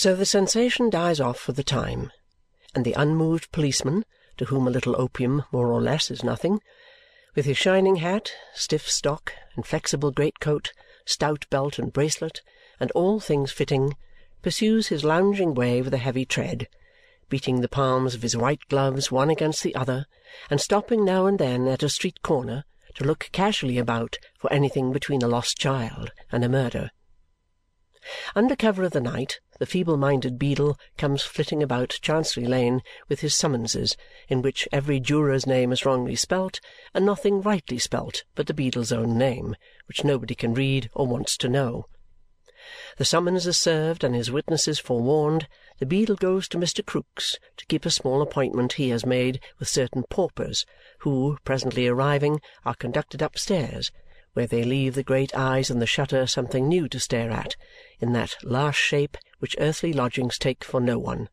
So the sensation dies off for the time, and the unmoved policeman, to whom a little opium more or less is nothing, with his shining hat, stiff stock, inflexible great-coat, stout belt and bracelet, and all things fitting, pursues his lounging way with a heavy tread, beating the palms of his white gloves one against the other and stopping now and then at a street corner to look casually about for anything between a lost child and a murder. Under cover of the night, the feeble-minded beadle comes flitting about Chancery Lane with his summonses, in which every juror's name is wrongly spelt and nothing rightly spelt but the beadle's own name, which nobody can read or wants to know. The summons is served and his witnesses forewarned, the beadle goes to Mr. Krook's to keep a small appointment he has made with certain paupers, who, presently arriving, are conducted upstairs, where they leave the great eyes in the shutter something new to stare at, in that last shape which earthly lodgings take for no one,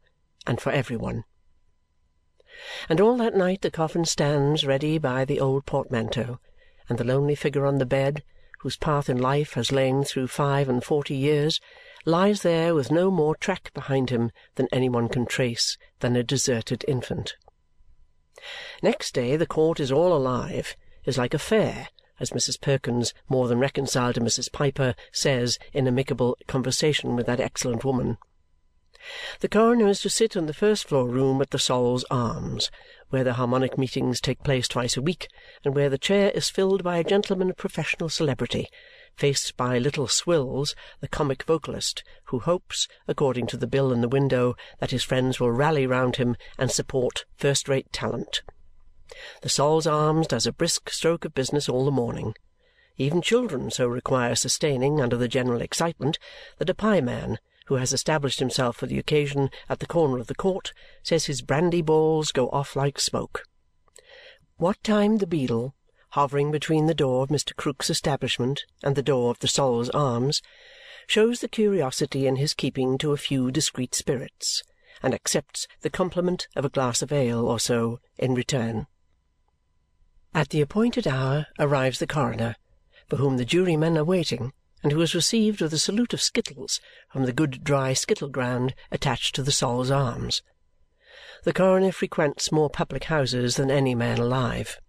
and for every one. And all that night the coffin stands ready by the old portmanteau, and the lonely figure on the bed, whose path in life has lain through five and forty years, lies there with no more track behind him than any one can trace than a deserted infant. Next day the court is all alive, is like a fair, as Mrs. Perkins, more than reconciled to Mrs. Piper, says in amicable conversation with that excellent woman. The coroner is to sit in the first-floor room at the Sol's Arms, where the Harmonic meetings take place twice a week and where the chair is filled by a gentleman of professional celebrity, faced by Little Swills, the comic vocalist, who hopes, according to the bill in the window, that his friends will rally round him and support first-rate talent. The Sol's Arms does a brisk stroke of business all the morning. Even children so require sustaining under the general excitement that a pieman, who has established himself for the occasion at the corner of the court, says his brandy balls go off like smoke. What time the beadle, hovering between the door of Mr. Krook's establishment and the door of the Sol's Arms, shows the curiosity in his keeping to a few discreet spirits and accepts the compliment of a glass of ale or so in return. At the appointed hour arrives the coroner, for whom the jurymen are waiting, and who is received with a salute of skittles from the good dry skittle ground attached to the Sol's Arms. The coroner frequents more public houses than any man alive.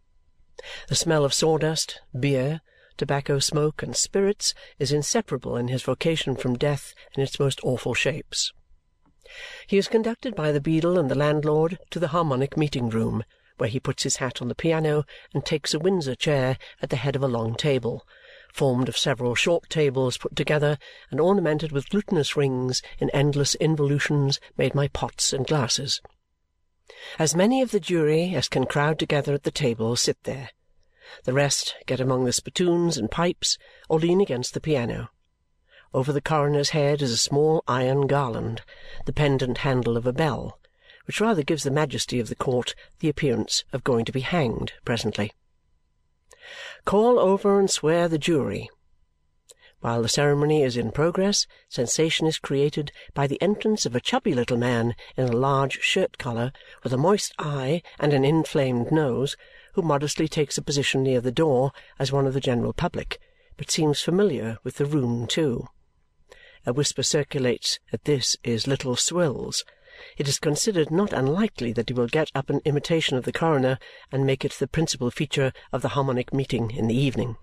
The smell of sawdust, beer, tobacco smoke, and spirits is inseparable in his vocation from death in its most awful shapes. He is conducted by the beadle and the landlord to the Harmonic meeting-room, where he puts his hat on the piano and takes a Windsor chair at the head of a long table, formed of several short tables put together and ornamented with glutinous rings in endless involutions made by pots and glasses. As many of the jury as can crowd together at the table sit there. The rest get among the spittoons and pipes or lean against the piano. Over the coroner's head is a small iron garland, the pendant handle of a bell, which rather gives the majesty of the court the appearance of going to be hanged presently. Call over and swear the jury. While the ceremony is in progress, sensation is created by the entrance of a chubby little man in a large shirt-collar, with a moist eye and an inflamed nose, who modestly takes a position near the door as one of the general public, but seems familiar with the room too. A whisper circulates that this is Little Swills, it is considered not unlikely that he will get up an imitation of the coroner and make it the principal feature of the Harmonic meeting in the evening.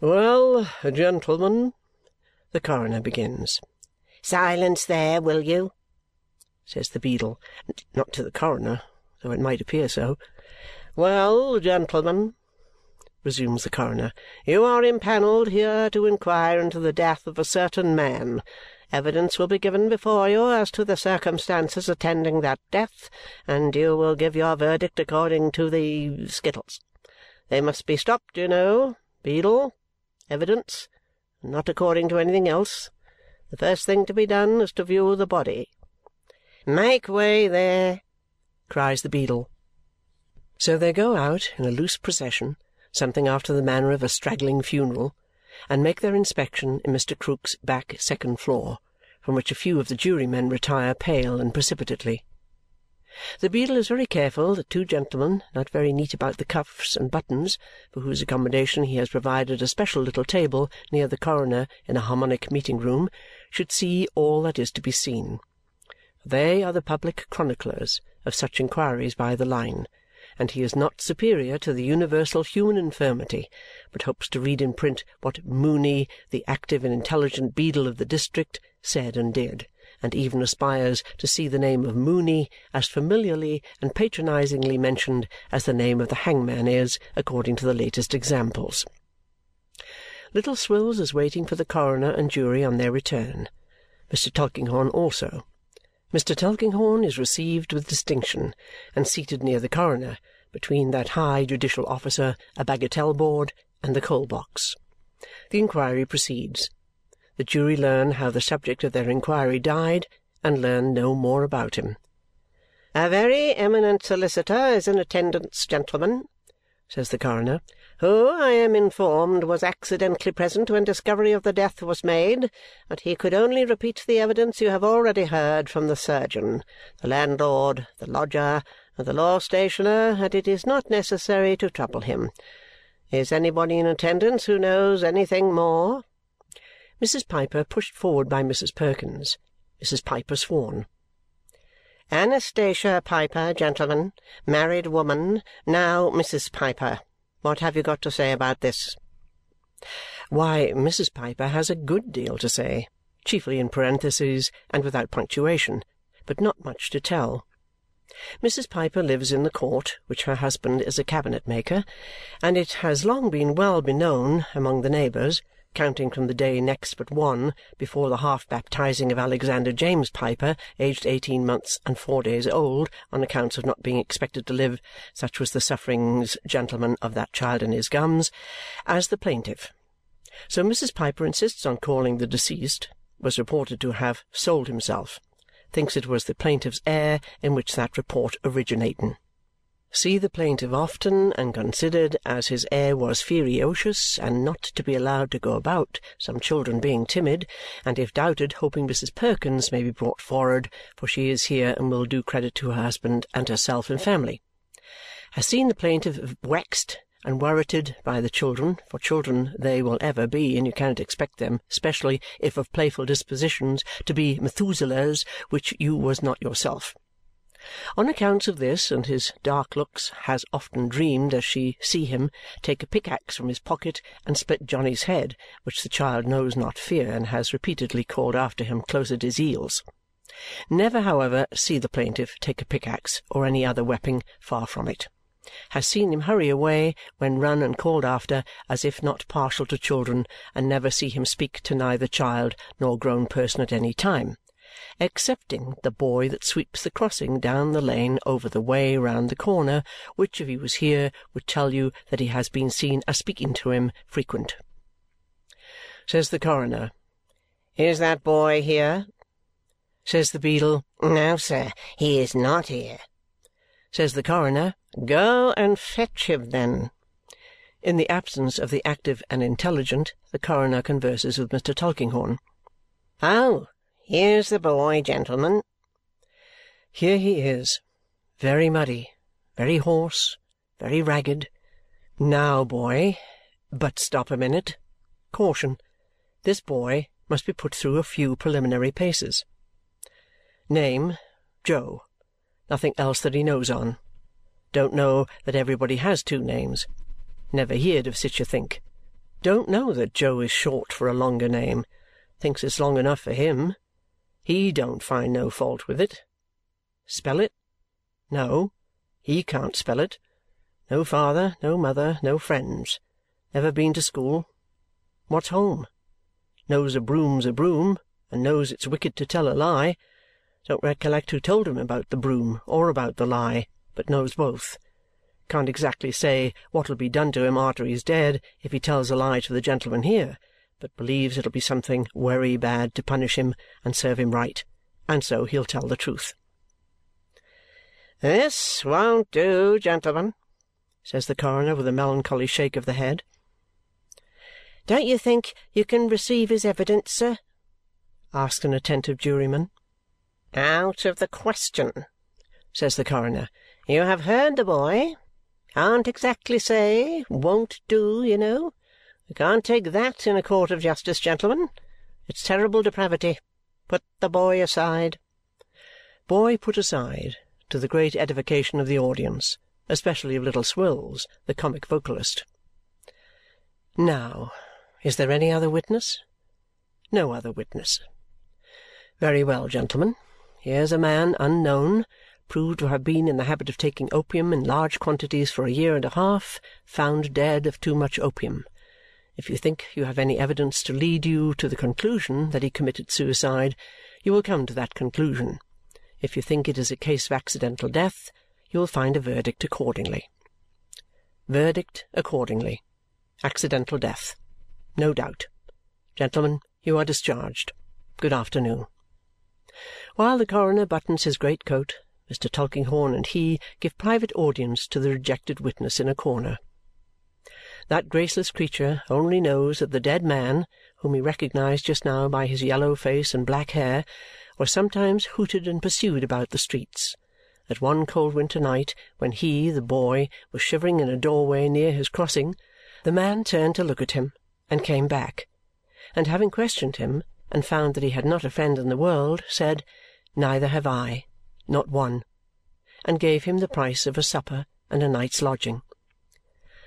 "Well, gentlemen," the coroner begins. "Silence there, will you?" says the beadle. Not to the coroner, though it might appear so. "Well, gentlemen," resumes the coroner, "you are impanelled here to inquire into the death of a certain man. Evidence will be given before you as to the circumstances attending that death, and you will give your verdict according to the skittles. They must be stopped, you know, Beadle. Evidence, not according to anything else. The first thing to be done is to view the body. Make way there! cries the beadle. So they go out in a loose procession, something after the manner of a straggling funeral, and make their inspection in Mr. Krook's back second floor, from which a few of the jurymen retire pale and precipitately. The beadle is very careful that two gentlemen, not very neat about the cuffs and buttons, for whose accommodation he has provided a special little table near the coroner in a Harmonic Meeting Room, should see all that is to be seen. They are the public chroniclers of such inquiries by the line, and he is not superior to the universal human infirmity, but hopes to read in print what Mooney, the active and intelligent beadle of the district, said and did and even aspires to see the name of Mooney as familiarly and patronizingly mentioned as the name of the hangman is according to the latest examples. Little Swills is waiting for the coroner and jury on their return. Mr. Tulkinghorn also. Mr. Tulkinghorn is received with distinction and seated near the coroner, between that high judicial officer, a bagatelle board, and the coal box. The inquiry proceeds. The jury learn how the subject of their inquiry died and learn no more about him. "A very eminent solicitor is in attendance, gentlemen," says the coroner, "who, I am informed, was accidentally present when discovery of the death was made, but he could only repeat the evidence you have already heard from the surgeon, the landlord, the lodger, and the law stationer, and it is not necessary to trouble him. Is anybody in attendance who knows anything more?" Mrs. Piper pushed forward by Mrs. Perkins. Mrs. Piper sworn. "Anastasia Piper, gentlemen. Married woman. Now, Mrs. Piper, what have you got to say about this?" Why, Mrs. Piper has a good deal to say, chiefly in parentheses and without punctuation, but not much to tell. Mrs. Piper lives in the court, which her husband is a cabinet maker, and it has long been well beknown among the neighbours counting from the day next but one before the half-baptizing of Alexander James Piper, aged eighteen months and four days old, on accounts of not being expected to live, such was the sufferings, gentlemen, of that child in his gums, as the plaintiff. So Mrs. Piper insists on calling the deceased, was reported to have sold himself, thinks it was the plaintiff's heir in which that report originating see the plaintiff often and considered as his air was furiocious and not to be allowed to go about, some children being timid, and if doubted hoping Mrs. Perkins may be brought forward, for she is here and will do credit to her husband and herself and family. Has seen the plaintiff waxed and worrited by the children, for children they will ever be, and you cannot expect them, especially if of playful dispositions, to be Methuselahs, which you was not yourself. On accounts of this and his dark looks has often dreamed as she see him take a pickaxe from his pocket and split Johnny's head, which the child knows not fear and has repeatedly called after him close at his heels. Never, however, see the plaintiff take a pickaxe or any other weapon far from it. Has seen him hurry away when run and called after as if not partial to children, and never see him speak to neither child nor grown person at any time excepting the boy that sweeps the crossing down the lane over the way round the corner, which, if he was here, would tell you that he has been seen a speaking to him frequent. Says the coroner, "Is that boy here?" Says the beadle, "No, sir, he is not here." Says the coroner, "Go and fetch him, then." In the absence of the active and intelligent, the coroner converses with Mr. Tulkinghorn. "Oh! Here's the boy, gentlemen." Here he is, very muddy, very hoarse, very ragged. Now, boy but stop a minute. Caution. This boy must be put through a few preliminary paces. Name, Jo. Nothing else that he knows on. Don't know that everybody has two names. Never heerd of sich a think. Don't know that Jo is short for a longer name. Thinks it's long enough for him. He don't find no fault with it. Spell it? No, he can't spell it. No father, no mother, no friends. Never been to school. What's home? Knows a broom's a broom, and knows it's wicked to tell a lie. Don't recollect who told him about the broom or about the lie, but knows both. Can't exactly say what'll be done to him arter he's dead if he tells a lie to the gentleman here but believes it'll be something wery bad to punish him and serve him right, and so he'll tell the truth. "This won't do, gentlemen," says the coroner with a melancholy shake of the head. "Don't you think you can receive his evidence, sir?" asks an attentive juryman. "Out of the question," says the coroner. "You have heard the boy. Can't exactly say. Won't do, you know. We can't take that in a court of justice, gentlemen. It's terrible depravity. Put the boy aside." Boy put aside, to the great edification of the audience, especially of Little Swills, the comic vocalist. Now, is there any other witness? No other witness. Very well, gentlemen. Here's a man unknown, proved to have been in the habit of taking opium in large quantities for a year and a half, found dead of too much opium. If you think you have any evidence to lead you to the conclusion that he committed suicide, you will come to that conclusion. If you think it is a case of accidental death, you will find a verdict accordingly. Verdict accordingly. Accidental death. No doubt. Gentlemen, you are discharged. Good afternoon. While the coroner buttons his great coat, Mr. Tulkinghorn and he give private audience to the rejected witness in a corner. That graceless creature only knows that the dead man, whom he recognized just now by his yellow face and black hair, was sometimes hooted and pursued about the streets. That one cold winter night, when he, the boy, was shivering in a doorway near his crossing, the man turned to look at him and came back, and having questioned him and found that he had not a friend in the world, said, Neither have I, not one, and gave him the price of a supper and a night's lodging.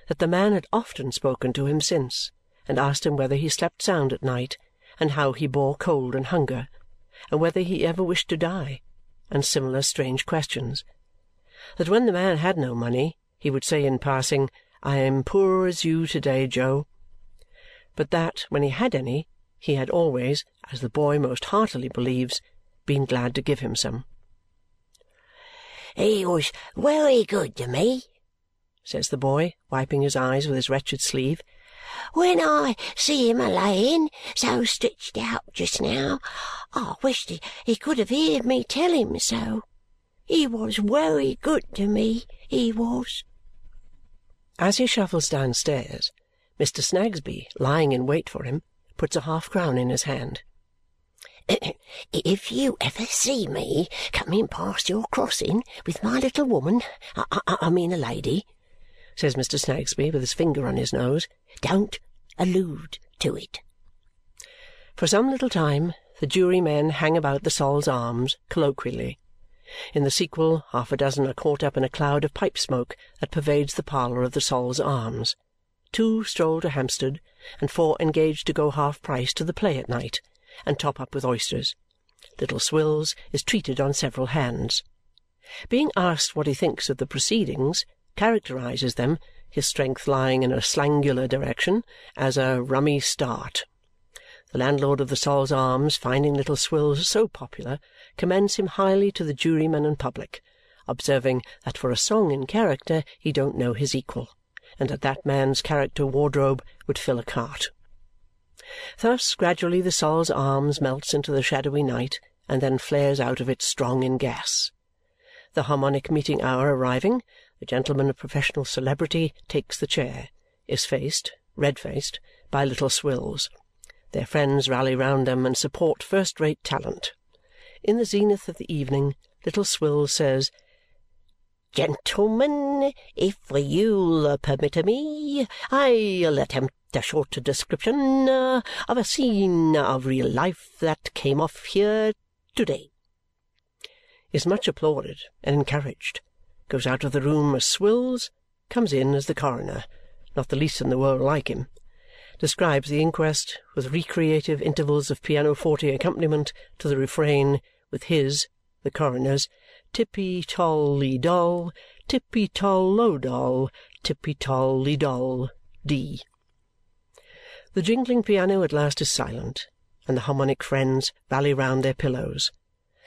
That the man had often spoken to him since, and asked him whether he slept sound at night, and how he bore cold and hunger, and whether he ever wished to die, and similar strange questions. That when the man had no money, he would say in passing, I am poor as you to-day, Jo. But that, when he had any, he had always, as the boy most heartily believes, been glad to give him some. "He was wery good to me," says the boy, wiping his eyes with his wretched sleeve. "When I see him a layin so stretched out just now, I wished he could have heerd me tell him so. He was wery good to me, he was." As he shuffles downstairs, Mr. Snagsby, lying in wait for him, puts a half-crown in his hand. "If you ever see me coming past your crossing with my little woman I I mean a lady," says Mr. Snagsby with his finger on his nose, "don't allude to it." For some little time the jurymen hang about the Sol's Arms colloquially. In the sequel, half a dozen are caught up in a cloud of pipe smoke that pervades the parlour of the Sol's Arms. Two stroll to Hampstead, and four engage to go half price to the play at night and top up with oysters. Little Swills is treated on several hands. Being asked what he thinks of the proceedings, characterizes them, his strength lying in a slangular direction, as a rummy start. The landlord of the Sol's Arms, finding Little Swills so popular, commends him highly to the jurymen and public, observing that for a song in character he don't know his equal, and that that man's character wardrobe would fill a cart. Thus, gradually the Sol's Arms melts into the shadowy night and then flares out of it strong in gas. The Harmonic meeting hour arriving, the gentleman of professional celebrity takes the chair, is faced, red-faced, by Little Swills. Their friends rally round them and support first-rate talent. In the zenith of the evening, Little Swills says, "Gentlemen, if you'll permit me, I'll attempt a short description of a scene of real life that came off here to-day." Is much applauded and encouraged. Goes out of the room as Swills. Comes in as the coroner, not the least in the world like him. Describes the inquest, with recreative intervals of pianoforte accompaniment to the refrain, with his, the coroner's, tippy-toll-ly-doll, tippy-toll-lo-doll, tippy-toll-ly-doll, D. The jingling piano at last is silent, and the Harmonic friends rally round their pillows.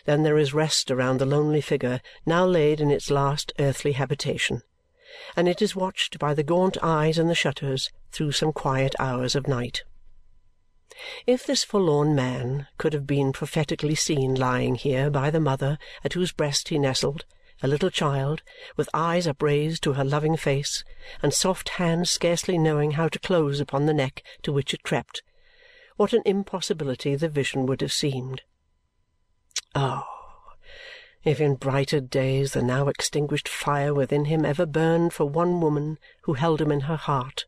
Then there is rest around the lonely figure now laid in its last earthly habitation, and it is watched by the gaunt eyes in the shutters through some quiet hours of night. If this forlorn man could have been prophetically seen lying here by the mother at whose breast he nestled, a little child, with eyes upraised to her loving face, and soft hands scarcely knowing how to close upon the neck to which it crept, what an impossibility the vision would have seemed! Oh! If in brighter days the now extinguished fire within him ever burned for one woman who held him in her heart,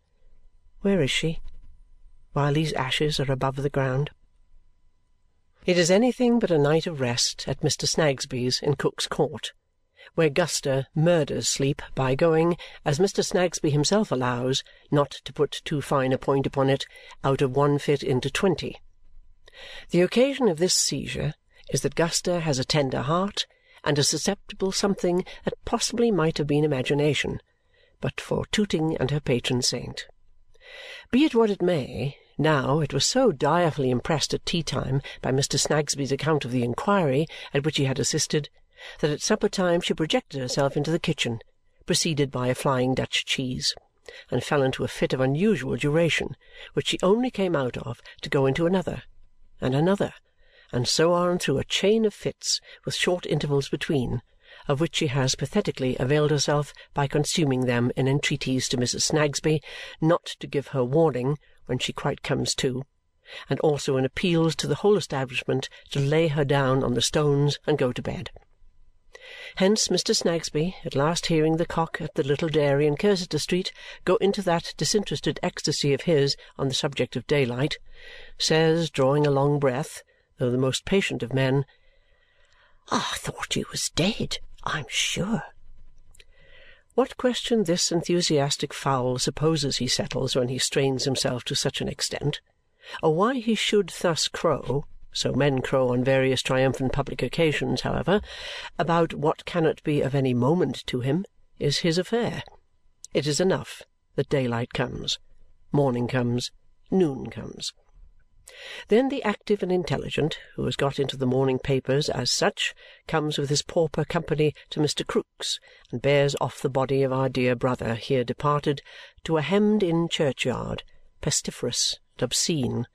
where is she, while these ashes are above the ground? It is anything but a night of rest at Mr. Snagsby's in Cook's Court, where Guster murders sleep by going, as Mr. Snagsby himself allows, not to put too fine a point upon it, out of one fit into twenty. The occasion of this seizure is that Guster has a tender heart and a susceptible something that possibly might have been imagination, but for Tooting and her patron saint. Be it what it may, now, it was so direfully impressed at tea-time by Mr. Snagsby's account of the inquiry at which he had assisted that at supper-time she projected herself into the kitchen, preceded by a flying Dutch cheese, and fell into a fit of unusual duration, which she only came out of to go into another, and another, and so on through a chain of fits with short intervals between, of which she has pathetically availed herself by consuming them in entreaties to Mrs. Snagsby not to give her warning when she quite comes to, and also in appeals to the whole establishment to lay her down on the stones and go to bed. Hence Mr. Snagsby, at last hearing the cock at the little dairy in Cursitor Street go into that disinterested ecstasy of his on the subject of daylight, says, drawing a long breath, though the most patient of men, "I thought you was dead, I'm sure." What question this enthusiastic fowl supposes he settles when he strains himself to such an extent, or why he should thus crow (so men crow on various triumphant public occasions, however) about what cannot be of any moment to him, is his affair. It is enough that daylight comes, morning comes, noon comes. Then the active and intelligent, who has got into the morning papers as such, comes with his pauper company to Mr. Krook's and bears off the body of our dear brother here departed to a hemmed-in churchyard, pestiferous and obscene,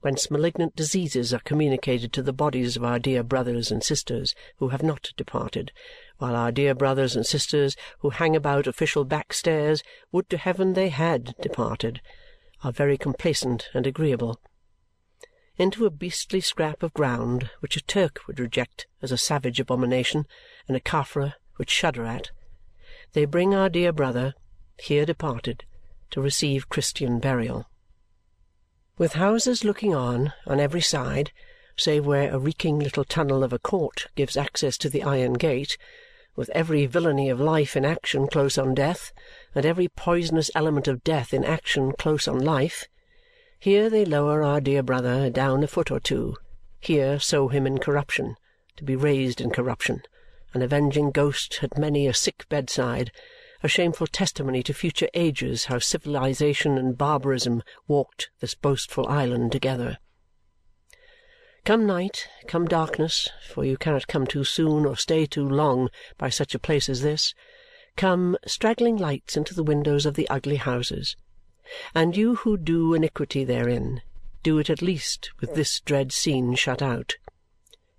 whence malignant diseases are communicated to the bodies of our dear brothers and sisters who have not departed, while our dear brothers and sisters who hang about official back-stairs would to heaven they HAD departed, are very complacent and agreeable into a beastly scrap of ground which a Turk would reject as a savage abomination and a Caffre would shudder at, they bring our dear brother, here departed, to receive Christian burial. With houses looking on, on every side, save where a reeking little tunnel of a court gives access to the iron gate, with every villainy of life in action close on death, and every poisonous element of death in action close on life, here they lower our dear brother down a foot or two, here sow him in corruption, to be raised in corruption, an avenging ghost at many a sick bedside, a shameful testimony to future ages how civilization and barbarism walked this boastful island together. Come night, come darkness, for you cannot come too soon or stay too long by such a place as this, come straggling lights into the windows of the ugly houses and you who do iniquity therein, do it at least with this dread scene shut out.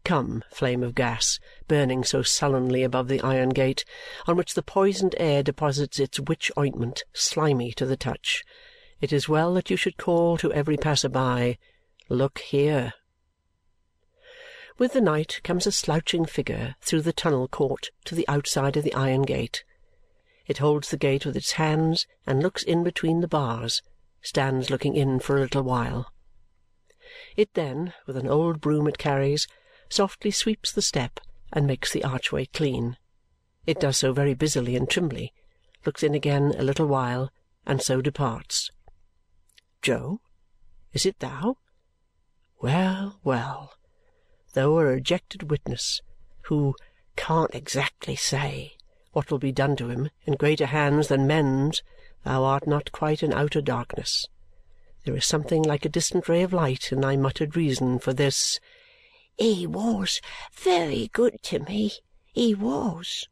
Come, flame of gas, burning so sullenly above the iron gate, on which the poisoned air deposits its witch ointment, slimy to the touch, it is well that you should call to every passer-by, Look here! With the night comes a slouching figure through the tunnel court to the outside of the iron gate it holds the gate with its hands and looks in between the bars, stands looking in for a little while. It then, with an old broom it carries, softly sweeps the step and makes the archway clean. It does so very busily and trimly, looks in again a little while, and so departs. Jo, is it thou? Well, well, thou a rejected witness, who can't exactly say what will be done to him in greater hands than men's, thou art not quite in outer darkness. There is something like a distant ray of light in thy muttered reason for this. He was very good to me, he was.